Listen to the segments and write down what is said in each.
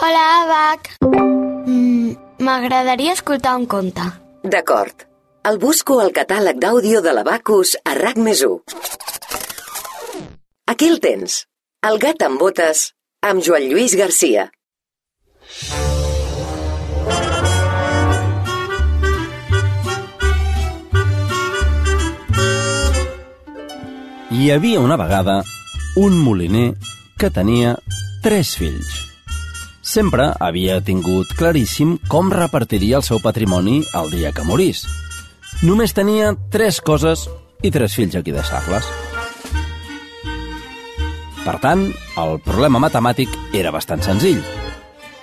Hola, Abac. Mm, M'agradaria escoltar un conte. D'acord. El busco al catàleg d'àudio de l'Abacus a RAC més 1. Aquí el tens. El gat amb botes, amb Joan Lluís Garcia. Hi havia una vegada un moliner que tenia tres fills. Sempre havia tingut claríssim com repartiria el seu patrimoni el dia que morís. Només tenia tres coses i tres fills a qui deixar-les. Per tant, el problema matemàtic era bastant senzill.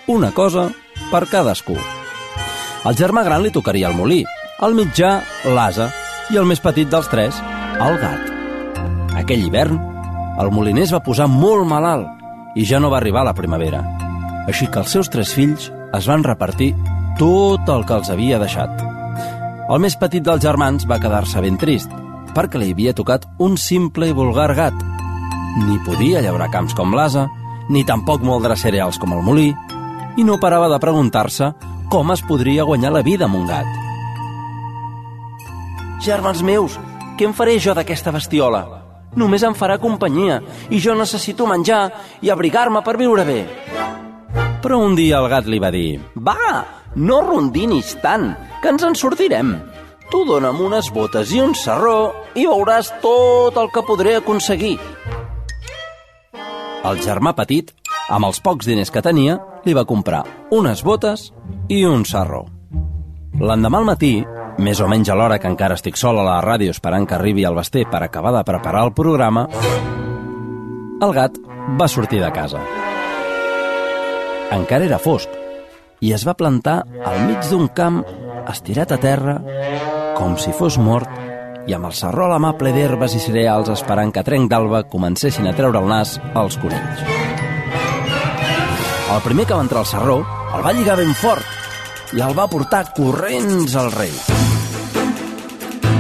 Una cosa per cadascú. Al germà gran li tocaria el molí, al mitjà l'asa i el més petit dels tres, el gat. Aquell hivern, el moliner es va posar molt malalt i ja no va arribar la primavera. Així que els seus tres fills es van repartir tot el que els havia deixat. El més petit dels germans va quedar-se ben trist, perquè li havia tocat un simple i vulgar gat. Ni podia llaurar camps com l'asa, ni tampoc moldre cereals com el molí, i no parava de preguntar-se com es podria guanyar la vida amb un gat. Germans meus, què en faré jo d'aquesta bestiola? Només em farà companyia i jo necessito menjar i abrigar-me per viure bé. Però un dia el gat li va dir Va, no rondinis tant, que ens en sortirem. Tu dona'm unes botes i un sarró i veuràs tot el que podré aconseguir. El germà petit, amb els pocs diners que tenia, li va comprar unes botes i un sarró. L'endemà al matí, més o menys a l'hora que encara estic sol a la ràdio esperant que arribi el Basté per acabar de preparar el programa, el gat va sortir de casa. Encara era fosc i es va plantar al mig d'un camp estirat a terra com si fos mort i amb el sarró a mà ple d'herbes i cereals esperant que a trenc d'alba comencessin a treure el nas als conills. El primer que va entrar al sarró el va lligar ben fort i el va portar corrents al rei.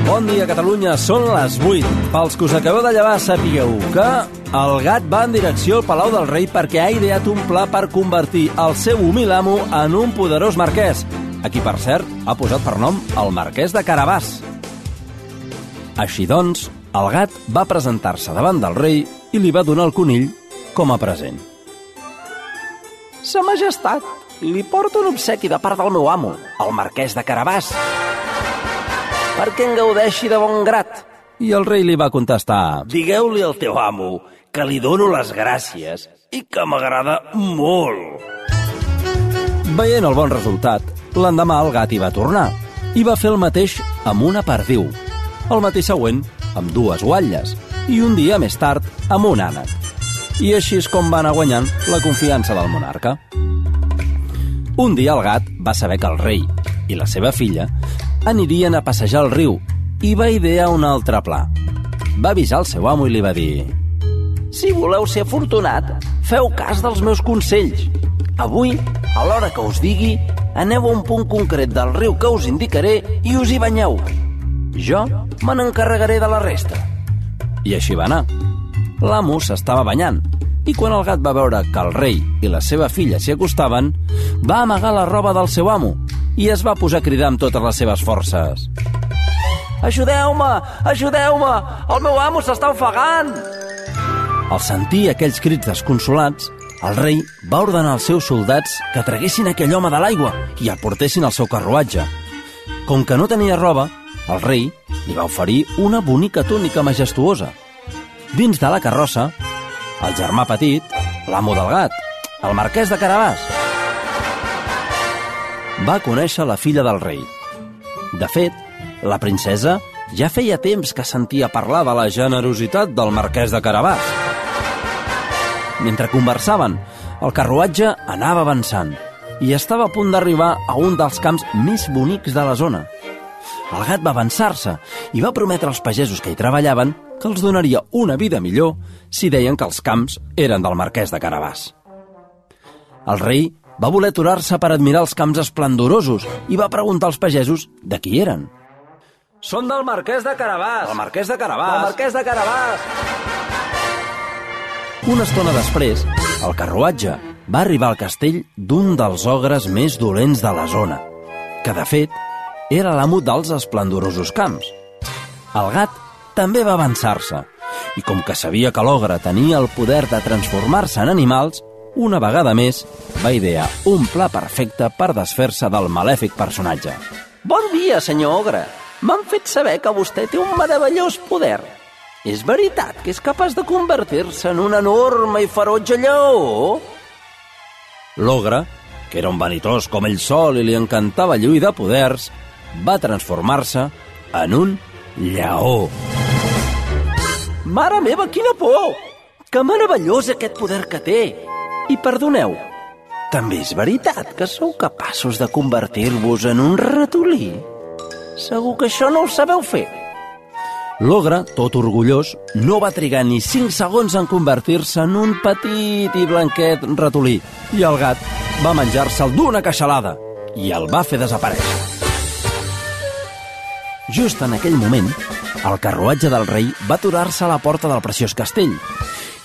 Bon dia, Catalunya. Són les 8. Pels que us acabeu de llevar, sapigueu que el gat va en direcció al Palau del Rei perquè ha ideat un pla per convertir el seu humil amo en un poderós marquès, a qui, per cert, ha posat per nom el marquès de Carabàs. Així doncs, el gat va presentar-se davant del rei i li va donar el conill com a present. Sa majestat, li porto un obsequi de part del meu amo, el marquès de Carabàs, perquè en gaudeixi de bon grat. I el rei li va contestar... Digueu-li al teu amo que li dono les gràcies i que m'agrada molt. Veient el bon resultat, l'endemà el gat hi va tornar i va fer el mateix amb una perdiu. El matí següent, amb dues guatlles, i un dia més tard, amb un ànec. I així és com va anar guanyant la confiança del monarca. Un dia el gat va saber que el rei i la seva filla anirien a passejar al riu i va idear un altre pla. Va avisar el seu amo i li va dir Si voleu ser afortunat, feu cas dels meus consells. Avui, a l'hora que us digui, aneu a un punt concret del riu que us indicaré i us hi banyeu. Jo me n'encarregaré de la resta. I així va anar. L'amo s'estava banyant i quan el gat va veure que el rei i la seva filla s'hi acostaven, va amagar la roba del seu amo i es va posar a cridar amb totes les seves forces. Ajudeu-me! Ajudeu-me! El meu amo s'està ofegant! Al sentir aquells crits desconsolats, el rei va ordenar als seus soldats que traguessin aquell home de l'aigua i el portessin al seu carruatge. Com que no tenia roba, el rei li va oferir una bonica túnica majestuosa. Dins de la carrossa, el germà petit, l'amo del gat, el marquès de Carabàs, va conèixer la filla del rei. De fet, la princesa ja feia temps que sentia parlar de la generositat del marquès de Carabàs. Mentre conversaven, el carruatge anava avançant i estava a punt d'arribar a un dels camps més bonics de la zona. El gat va avançar-se i va prometre als pagesos que hi treballaven que els donaria una vida millor si deien que els camps eren del marquès de Carabàs. El rei va voler aturar-se per admirar els camps esplendorosos i va preguntar als pagesos de qui eren. Són del marquès de Carabàs. El marquès de Carabàs. El marquès de Carabàs. Una estona després, el carruatge, va arribar al castell d'un dels ogres més dolents de la zona, que de fet era l'amo dels esplendorosos camps. El gat també va avançar-se, i com que sabia que l'ogre tenia el poder de transformar-se en animals, una vegada més va idear un pla perfecte per desfer-se del malèfic personatge. Bon dia, senyor Ogre. M'han fet saber que vostè té un meravellós poder. És veritat que és capaç de convertir-se en un enorme i ferotge lleó? L'ogre, que era un vanitós com ell sol i li encantava lluir de poders, va transformar-se en un lleó. Mare meva, quina por! Que meravellós aquest poder que té! I perdoneu, també és veritat que sou capaços de convertir-vos en un ratolí? Segur que això no ho sabeu fer. L'ogre, tot orgullós, no va trigar ni 5 segons en convertir-se en un petit i blanquet ratolí i el gat va menjar-se'l d'una queixalada i el va fer desaparèixer. Just en aquell moment, el carruatge del rei va aturar-se a la porta del preciós castell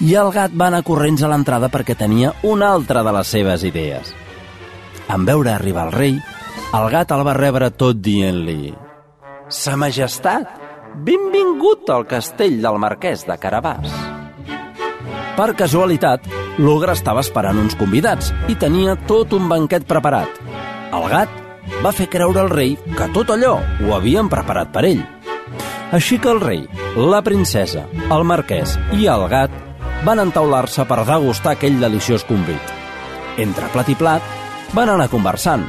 i el gat va anar corrents a l'entrada perquè tenia una altra de les seves idees. En veure arribar el rei, el gat el va rebre tot dient-li Sa majestat, benvingut al castell del marquès de Carabàs. Per casualitat, l'ogre estava esperant uns convidats i tenia tot un banquet preparat. El gat va fer creure al rei que tot allò ho havien preparat per ell. Així que el rei, la princesa, el marquès i el gat van entaular-se per degustar aquell deliciós convit. Entre plat i plat, van anar conversant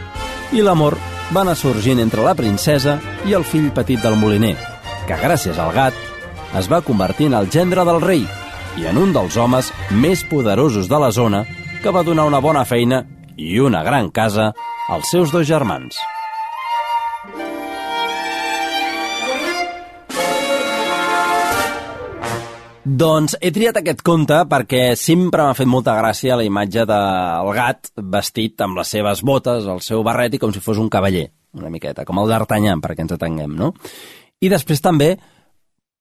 i l'amor va anar sorgint entre la princesa i el fill petit del moliner, que gràcies al gat es va convertir en el gendre del rei i en un dels homes més poderosos de la zona que va donar una bona feina i una gran casa als seus dos germans. Doncs he triat aquest conte perquè sempre m'ha fet molta gràcia la imatge del gat vestit amb les seves botes, el seu barret i com si fos un cavaller, una miqueta, com el d'Artanyà, perquè ens atenguem, no? I després també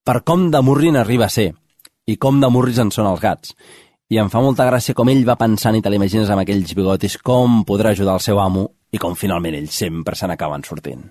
per com de murrin arriba a ser i com de murris en són els gats. I em fa molta gràcia com ell va pensant i te l'imagines amb aquells bigotis com podrà ajudar el seu amo i com finalment ells sempre se n'acaben sortint.